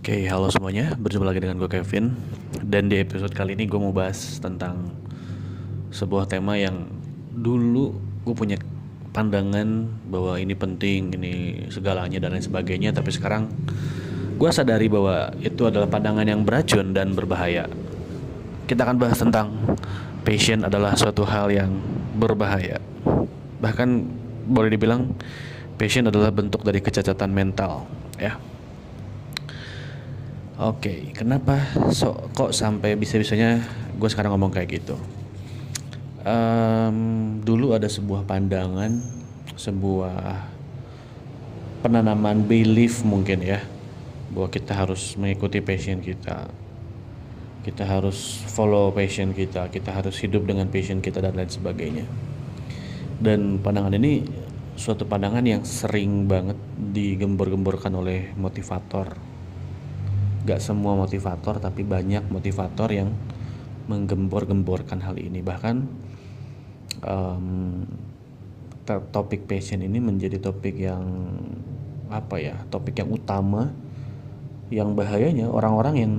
Oke, halo semuanya. Berjumpa lagi dengan gue Kevin. Dan di episode kali ini gue mau bahas tentang sebuah tema yang dulu gue punya pandangan bahwa ini penting, ini segalanya dan lain sebagainya. Tapi sekarang gue sadari bahwa itu adalah pandangan yang beracun dan berbahaya. Kita akan bahas tentang passion adalah suatu hal yang berbahaya. Bahkan boleh dibilang passion adalah bentuk dari kecacatan mental, ya. Oke, kenapa so, kok sampai bisa-bisanya gue sekarang ngomong kayak gitu? Um, dulu ada sebuah pandangan, sebuah penanaman belief mungkin ya, bahwa kita harus mengikuti passion kita, kita harus follow passion kita, kita harus hidup dengan passion kita dan lain sebagainya. Dan pandangan ini suatu pandangan yang sering banget digembor-gemborkan oleh motivator gak semua motivator tapi banyak motivator yang menggembor-gemborkan hal ini. Bahkan um, topik passion ini menjadi topik yang apa ya topik yang utama yang bahayanya orang-orang yang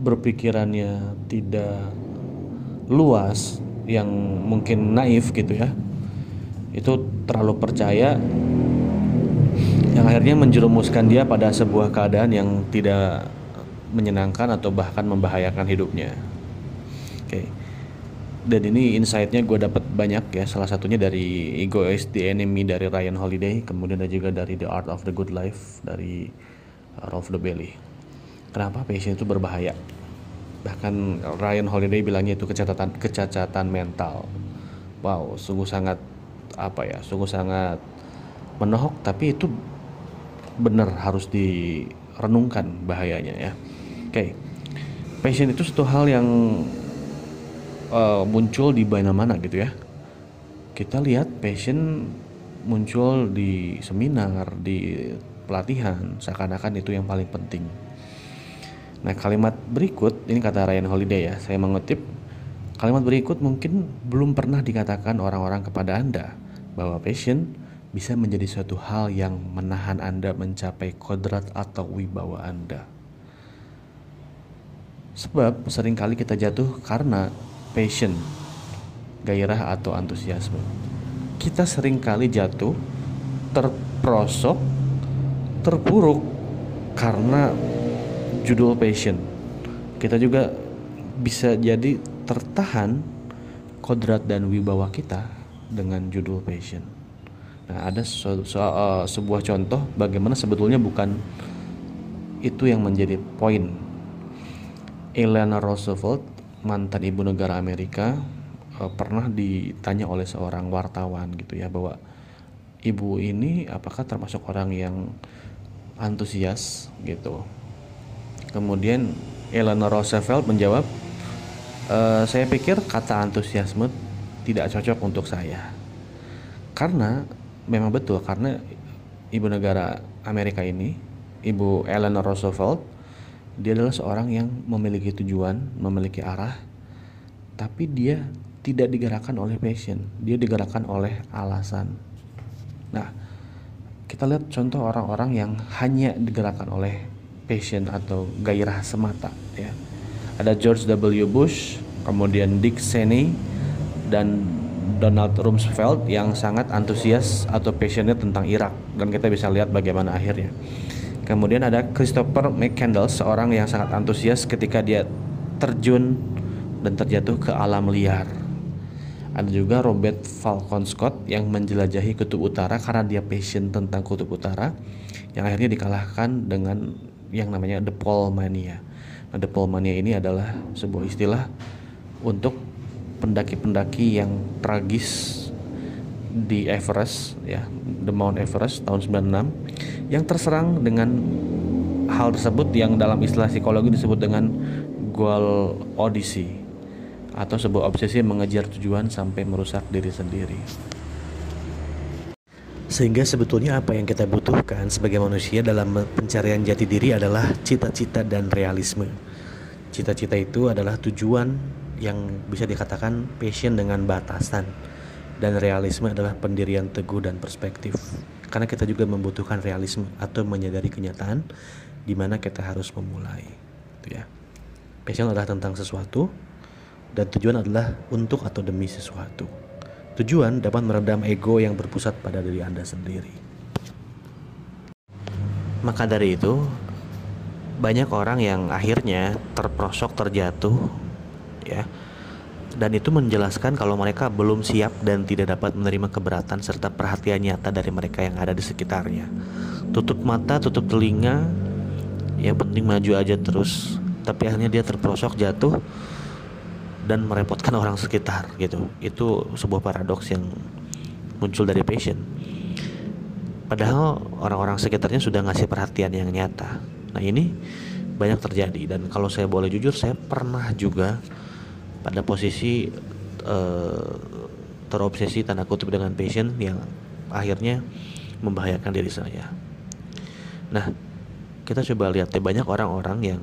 berpikirannya tidak luas yang mungkin naif gitu ya itu terlalu percaya yang akhirnya menjerumuskan dia pada sebuah keadaan yang tidak menyenangkan atau bahkan membahayakan hidupnya. Oke. Okay. Dan ini insightnya gue dapat banyak ya. Salah satunya dari Ego is the Enemy dari Ryan Holiday, kemudian ada juga dari The Art of the Good Life dari uh, Ralph Bailey. Kenapa passion itu berbahaya? Bahkan Ryan Holiday bilangnya itu kecacatan kecacatan mental. Wow, sungguh sangat apa ya? Sungguh sangat menohok tapi itu benar harus direnungkan bahayanya ya. Oke, okay. passion itu satu hal yang uh, muncul di mana-mana gitu ya. Kita lihat passion muncul di seminar, di pelatihan, seakan-akan itu yang paling penting. Nah, kalimat berikut ini kata Ryan Holiday ya, saya mengutip kalimat berikut mungkin belum pernah dikatakan orang-orang kepada Anda bahwa passion bisa menjadi suatu hal yang menahan Anda mencapai kodrat atau wibawa Anda. Sebab sering kali kita jatuh karena passion, gairah atau antusiasme. Kita sering kali jatuh, terprosok, terpuruk karena judul passion. Kita juga bisa jadi tertahan kodrat dan wibawa kita dengan judul passion. Nah, ada so, so, uh, sebuah contoh bagaimana sebetulnya bukan itu yang menjadi poin Eleanor Roosevelt, mantan ibu negara Amerika, uh, pernah ditanya oleh seorang wartawan gitu ya bahwa ibu ini apakah termasuk orang yang antusias gitu. Kemudian Eleanor Roosevelt menjawab, e, saya pikir kata antusiasme tidak cocok untuk saya. Karena memang betul karena ibu negara Amerika ini, ibu Eleanor Roosevelt dia adalah seorang yang memiliki tujuan, memiliki arah, tapi dia tidak digerakkan oleh passion, dia digerakkan oleh alasan. Nah, kita lihat contoh orang-orang yang hanya digerakkan oleh passion atau gairah semata ya. Ada George W. Bush, kemudian Dick Cheney dan Donald Rumsfeld yang sangat antusias atau passionnya tentang Irak dan kita bisa lihat bagaimana akhirnya. Kemudian ada Christopher McCandless, seorang yang sangat antusias ketika dia terjun dan terjatuh ke alam liar. Ada juga Robert Falcon Scott yang menjelajahi kutub utara karena dia passion tentang kutub utara yang akhirnya dikalahkan dengan yang namanya the pole mania. Nah, the pole mania ini adalah sebuah istilah untuk pendaki-pendaki yang tragis di Everest ya, the Mount Everest tahun 96 yang terserang dengan hal tersebut yang dalam istilah psikologi disebut dengan goal odyssey atau sebuah obsesi mengejar tujuan sampai merusak diri sendiri. Sehingga sebetulnya apa yang kita butuhkan sebagai manusia dalam pencarian jati diri adalah cita-cita dan realisme. Cita-cita itu adalah tujuan yang bisa dikatakan passion dengan batasan dan realisme adalah pendirian teguh dan perspektif karena kita juga membutuhkan realisme atau menyadari kenyataan di mana kita harus memulai. Itu ya. Passion adalah tentang sesuatu dan tujuan adalah untuk atau demi sesuatu. Tujuan dapat meredam ego yang berpusat pada diri Anda sendiri. Maka dari itu, banyak orang yang akhirnya terprosok terjatuh ya dan itu menjelaskan kalau mereka belum siap dan tidak dapat menerima keberatan serta perhatian nyata dari mereka yang ada di sekitarnya. Tutup mata, tutup telinga, yang penting maju aja terus. Tapi akhirnya dia terprosok jatuh dan merepotkan orang sekitar gitu. Itu sebuah paradoks yang muncul dari passion. Padahal orang-orang sekitarnya sudah ngasih perhatian yang nyata. Nah ini banyak terjadi dan kalau saya boleh jujur saya pernah juga pada posisi uh, terobsesi tanda kutip dengan passion yang akhirnya membahayakan diri saya. Nah, kita coba lihat ya banyak orang-orang yang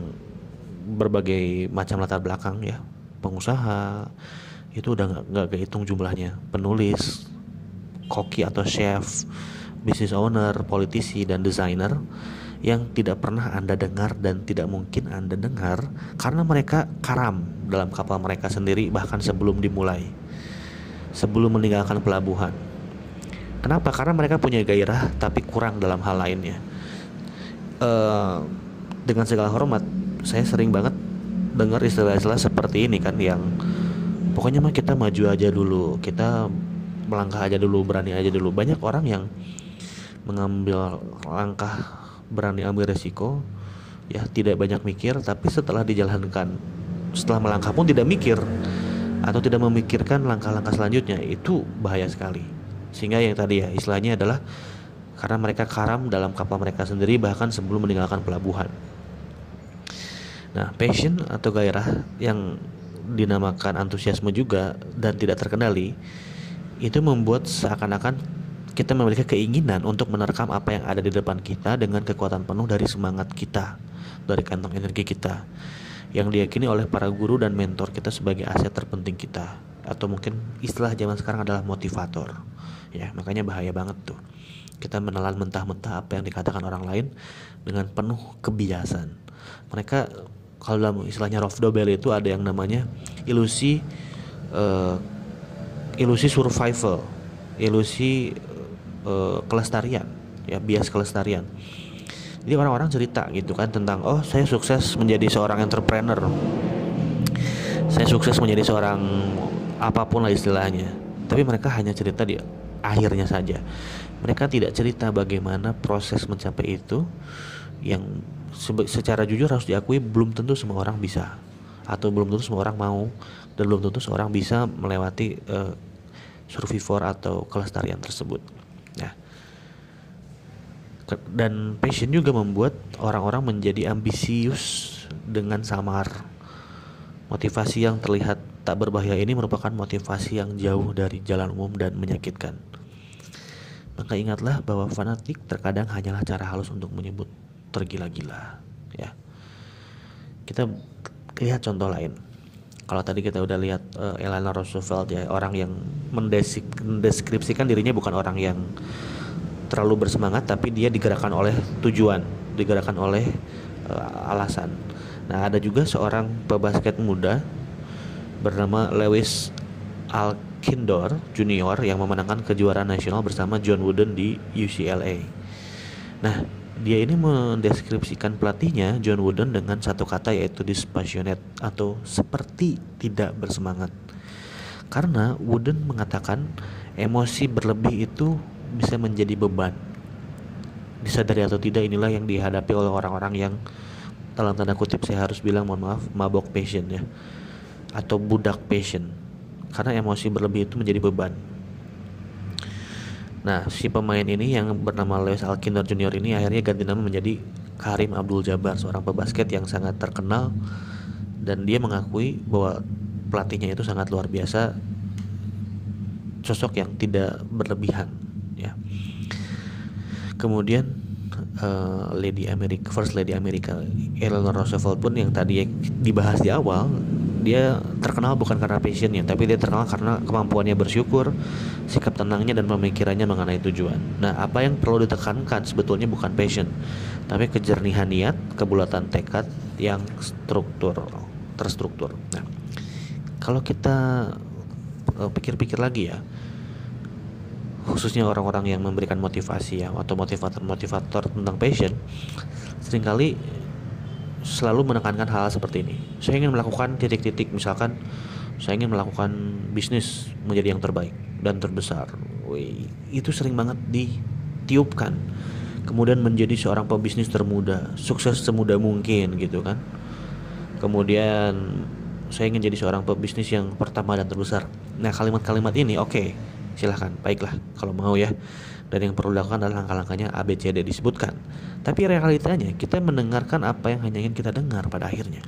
berbagai macam latar belakang ya, pengusaha itu udah nggak kehitung jumlahnya, penulis, koki atau chef, business owner, politisi dan desainer yang tidak pernah Anda dengar dan tidak mungkin Anda dengar karena mereka karam dalam kapal mereka sendiri bahkan sebelum dimulai. Sebelum meninggalkan pelabuhan. Kenapa? Karena mereka punya gairah tapi kurang dalam hal lainnya. Uh, dengan segala hormat, saya sering banget dengar istilah-istilah seperti ini kan yang pokoknya mah kita maju aja dulu, kita melangkah aja dulu, berani aja dulu. Banyak orang yang mengambil langkah berani ambil resiko ya tidak banyak mikir tapi setelah dijalankan setelah melangkah pun tidak mikir atau tidak memikirkan langkah-langkah selanjutnya itu bahaya sekali. Sehingga yang tadi ya istilahnya adalah karena mereka karam dalam kapal mereka sendiri bahkan sebelum meninggalkan pelabuhan. Nah passion atau gairah yang dinamakan antusiasme juga dan tidak terkendali itu membuat seakan-akan kita memiliki keinginan untuk menerkam apa yang ada di depan kita dengan kekuatan penuh dari semangat kita, dari kantong energi kita, yang diyakini oleh para guru dan mentor kita sebagai aset terpenting kita, atau mungkin istilah zaman sekarang adalah motivator. Ya, makanya bahaya banget tuh. Kita menelan mentah-mentah apa yang dikatakan orang lain dengan penuh kebiasaan. Mereka kalau dalam istilahnya Rolf Dobel itu ada yang namanya ilusi uh, ilusi survival, ilusi uh, kelestarian ya bias kelestarian. Jadi orang-orang cerita gitu kan tentang oh saya sukses menjadi seorang entrepreneur. Saya sukses menjadi seorang apa pun lah istilahnya. Tapi mereka hanya cerita di akhirnya saja. Mereka tidak cerita bagaimana proses mencapai itu yang secara jujur harus diakui belum tentu semua orang bisa. Atau belum tentu semua orang mau. Dan belum tentu seorang bisa melewati uh, survivor atau kelestarian tersebut. Nah, dan passion juga membuat orang-orang menjadi ambisius dengan samar. Motivasi yang terlihat tak berbahaya ini merupakan motivasi yang jauh dari jalan umum dan menyakitkan. Maka ingatlah bahwa fanatik terkadang hanyalah cara halus untuk menyebut tergila-gila, ya. Kita lihat contoh lain. Kalau tadi kita udah lihat uh, Eleanor Roosevelt ya, orang yang mendeskripsikan dirinya bukan orang yang terlalu bersemangat tapi dia digerakkan oleh tujuan, digerakkan oleh uh, alasan. Nah, ada juga seorang pebasket muda bernama Lewis Alkindor Junior yang memenangkan kejuaraan nasional bersama John Wooden di UCLA. Nah, dia ini mendeskripsikan pelatihnya John Wooden dengan satu kata yaitu dispassionate atau seperti tidak bersemangat. Karena Wooden mengatakan emosi berlebih itu bisa menjadi beban. Disadari atau tidak inilah yang dihadapi oleh orang-orang yang dalam tanda kutip saya harus bilang mohon maaf mabok passion ya atau budak passion karena emosi berlebih itu menjadi beban. Nah, si pemain ini yang bernama Lewis Alkindor Junior ini akhirnya ganti nama menjadi Karim Abdul Jabbar, seorang pebasket yang sangat terkenal dan dia mengakui bahwa pelatihnya itu sangat luar biasa. Sosok yang tidak berlebihan ya. Kemudian uh, Lady America, First Lady Amerika Eleanor Roosevelt pun yang tadi dibahas di awal dia terkenal bukan karena passionnya tapi dia terkenal karena kemampuannya bersyukur sikap tenangnya dan pemikirannya mengenai tujuan. Nah apa yang perlu ditekankan sebetulnya bukan passion tapi kejernihan niat kebulatan tekad yang struktur terstruktur. Nah kalau kita uh, pikir-pikir lagi ya khususnya orang-orang yang memberikan motivasi ya atau motivator-motivator tentang passion sering kali selalu menekankan hal, hal seperti ini. Saya ingin melakukan titik-titik misalkan saya ingin melakukan bisnis menjadi yang terbaik dan terbesar. Wih, itu sering banget ditiupkan. Kemudian menjadi seorang pebisnis termuda sukses semudah mungkin gitu kan kemudian saya ingin jadi seorang pebisnis yang pertama dan terbesar. Nah kalimat-kalimat ini oke okay, silahkan baiklah kalau mau ya. Dan yang perlu dilakukan adalah langkah-langkahnya ABCD disebutkan. Tapi realitanya kita mendengarkan apa yang hanya ingin kita dengar pada akhirnya.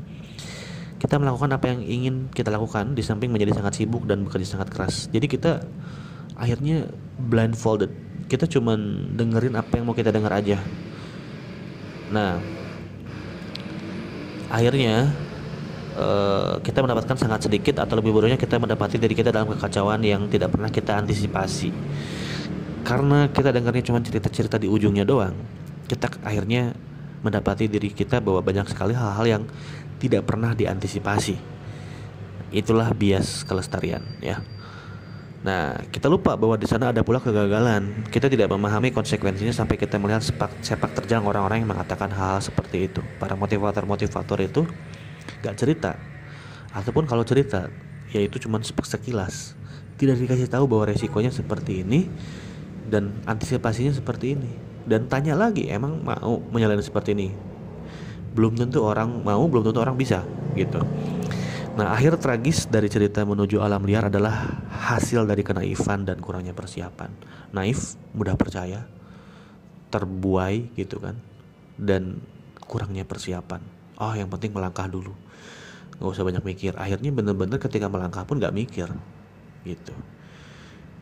Kita melakukan apa yang ingin kita lakukan di samping menjadi sangat sibuk dan bekerja sangat keras. Jadi kita akhirnya blindfolded. Kita cuman dengerin apa yang mau kita dengar aja. Nah akhirnya uh, kita mendapatkan sangat sedikit atau lebih bodohnya kita mendapati diri kita dalam kekacauan yang tidak pernah kita antisipasi karena kita dengarnya cuma cerita-cerita di ujungnya doang kita akhirnya mendapati diri kita bahwa banyak sekali hal-hal yang tidak pernah diantisipasi itulah bias kelestarian ya Nah, kita lupa bahwa di sana ada pula kegagalan. Kita tidak memahami konsekuensinya sampai kita melihat sepak, sepak terjang orang-orang yang mengatakan hal, hal seperti itu. Para motivator-motivator itu gak cerita. Ataupun kalau cerita yaitu cuma sekilas. Tidak dikasih tahu bahwa resikonya seperti ini dan antisipasinya seperti ini. Dan tanya lagi emang mau menjalani seperti ini? Belum tentu orang mau belum tentu orang bisa gitu. Nah akhir tragis dari cerita menuju alam liar adalah hasil dari kenaifan dan kurangnya persiapan. Naif mudah percaya terbuai gitu kan dan kurangnya persiapan oh yang penting melangkah dulu. Nggak usah banyak mikir. Akhirnya bener-bener ketika melangkah pun nggak mikir gitu.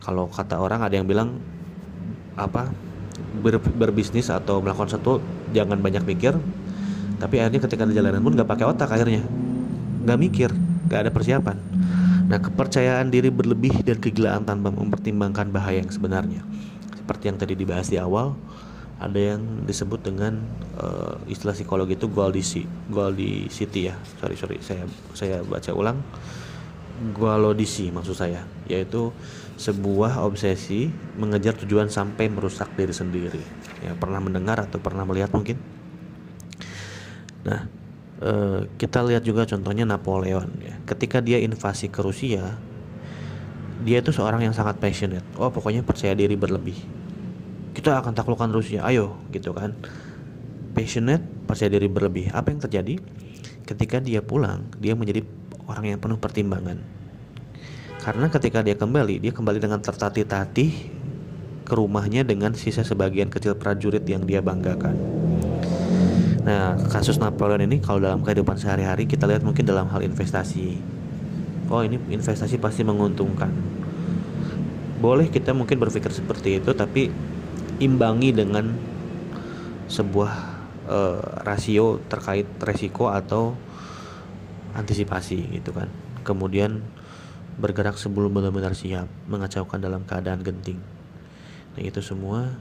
Kalau kata orang ada yang bilang apa ber, berbisnis atau melakukan satu jangan banyak mikir tapi akhirnya ketika di jalanan pun nggak pakai otak akhirnya. Nggak mikir nggak ada persiapan. Nah kepercayaan diri berlebih dan kegilaan tanpa mempertimbangkan bahaya yang sebenarnya. Seperti yang tadi dibahas di awal ada yang disebut dengan uh, istilah psikologi itu Goldisi City ya. Sorry sorry saya saya baca ulang. Goldisi maksud saya yaitu sebuah obsesi mengejar tujuan sampai merusak diri sendiri. Ya pernah mendengar atau pernah melihat mungkin? Nah uh, kita lihat juga contohnya Napoleon ya. Ketika dia invasi ke Rusia dia itu seorang yang sangat passionate. Oh pokoknya percaya diri berlebih kita akan taklukkan Rusia. Ayo gitu kan. Passionate percaya diri berlebih. Apa yang terjadi? Ketika dia pulang dia menjadi orang yang penuh pertimbangan. Karena ketika dia kembali dia kembali dengan tertatih-tatih ke rumahnya dengan sisa sebagian kecil prajurit yang dia banggakan. Nah kasus Napoleon ini kalau dalam kehidupan sehari-hari kita lihat mungkin dalam hal investasi. Oh ini investasi pasti menguntungkan. Boleh kita mungkin berpikir seperti itu tapi imbangi dengan sebuah uh, rasio terkait resiko atau antisipasi gitu kan. Kemudian bergerak sebelum benar-benar siap mengacaukan dalam keadaan genting. Nah itu semua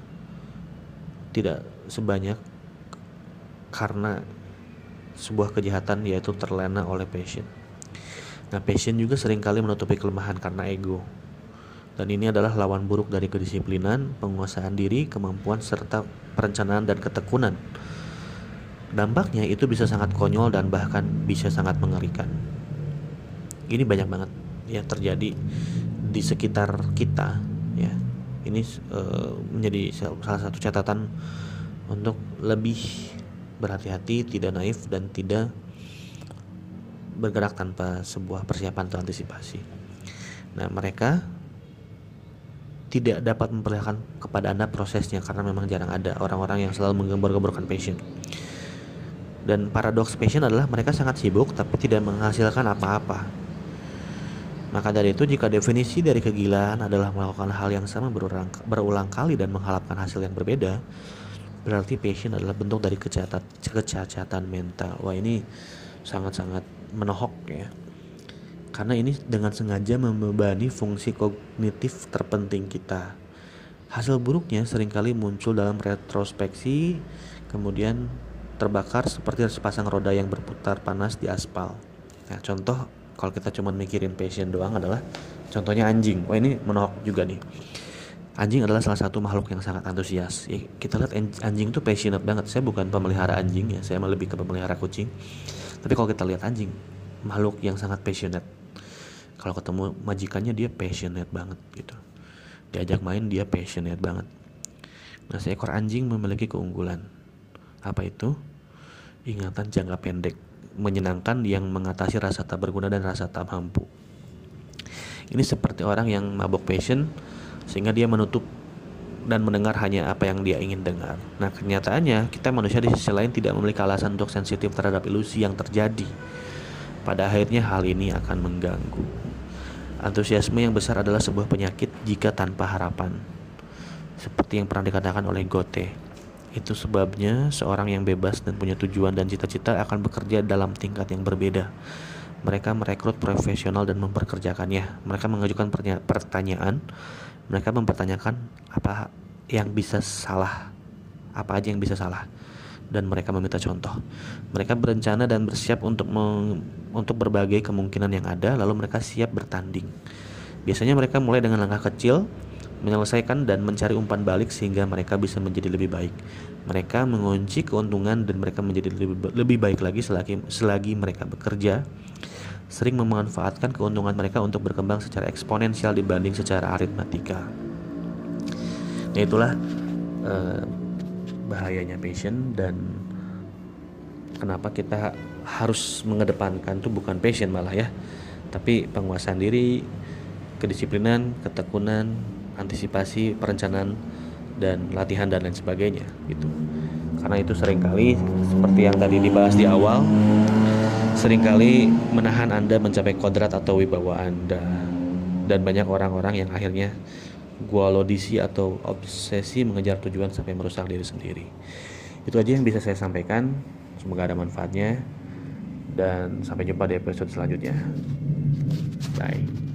tidak sebanyak karena sebuah kejahatan yaitu terlena oleh passion. Nah passion juga sering kali menutupi kelemahan karena ego dan ini adalah lawan buruk dari kedisiplinan, penguasaan diri, kemampuan serta perencanaan dan ketekunan. Dampaknya itu bisa sangat konyol dan bahkan bisa sangat mengerikan. Ini banyak banget ya terjadi di sekitar kita ya. Ini uh, menjadi salah satu catatan untuk lebih berhati-hati, tidak naif dan tidak bergerak tanpa sebuah persiapan atau antisipasi. Nah, mereka tidak dapat memperlihatkan kepada Anda prosesnya karena memang jarang ada orang-orang yang selalu menggembor-gemborkan passion. Dan paradoks passion adalah mereka sangat sibuk tapi tidak menghasilkan apa-apa. Maka dari itu jika definisi dari kegilaan adalah melakukan hal yang sama berulang, berulang kali dan mengharapkan hasil yang berbeda, berarti passion adalah bentuk dari kecacatan, kecacatan mental. Wah ini sangat-sangat menohok ya. Karena ini dengan sengaja membebani fungsi kognitif terpenting kita. Hasil buruknya sering kali muncul dalam retrospeksi, kemudian terbakar seperti sepasang roda yang berputar panas di aspal. Nah, contoh kalau kita cuma mikirin passion doang adalah contohnya anjing. Wah, ini menohok juga nih. Anjing adalah salah satu makhluk yang sangat antusias. Ya, kita lihat anjing itu passionate banget. Saya bukan pemelihara anjing ya, saya lebih ke pemelihara kucing. Tapi kalau kita lihat anjing, makhluk yang sangat passionate kalau ketemu majikannya dia passionate banget gitu diajak main dia passionate banget nah seekor anjing memiliki keunggulan apa itu ingatan jangka pendek menyenangkan yang mengatasi rasa tak berguna dan rasa tak mampu ini seperti orang yang mabok passion sehingga dia menutup dan mendengar hanya apa yang dia ingin dengar. Nah, kenyataannya kita manusia di sisi lain tidak memiliki alasan untuk sensitif terhadap ilusi yang terjadi. Pada akhirnya hal ini akan mengganggu. Antusiasme yang besar adalah sebuah penyakit jika tanpa harapan. Seperti yang pernah dikatakan oleh Goethe. Itu sebabnya seorang yang bebas dan punya tujuan dan cita-cita akan bekerja dalam tingkat yang berbeda. Mereka merekrut profesional dan memperkerjakannya. Mereka mengajukan pertanyaan. Mereka mempertanyakan apa yang bisa salah. Apa aja yang bisa salah dan mereka meminta contoh. Mereka berencana dan bersiap untuk untuk berbagai kemungkinan yang ada, lalu mereka siap bertanding. Biasanya mereka mulai dengan langkah kecil, menyelesaikan dan mencari umpan balik sehingga mereka bisa menjadi lebih baik. Mereka mengunci keuntungan dan mereka menjadi lebih, lebih baik lagi selagi, selagi mereka bekerja, sering memanfaatkan keuntungan mereka untuk berkembang secara eksponensial dibanding secara aritmatika. Nah itulah uh, bahayanya passion dan kenapa kita harus mengedepankan tuh bukan passion malah ya tapi penguasaan diri kedisiplinan ketekunan antisipasi perencanaan dan latihan dan lain sebagainya gitu. Karena itu sering kali seperti yang tadi dibahas di awal sering kali menahan anda mencapai kodrat atau wibawa anda. Dan banyak orang-orang yang akhirnya gualodisi atau obsesi mengejar tujuan sampai merusak diri sendiri. Itu aja yang bisa saya sampaikan. Semoga ada manfaatnya dan sampai jumpa di episode selanjutnya. Bye.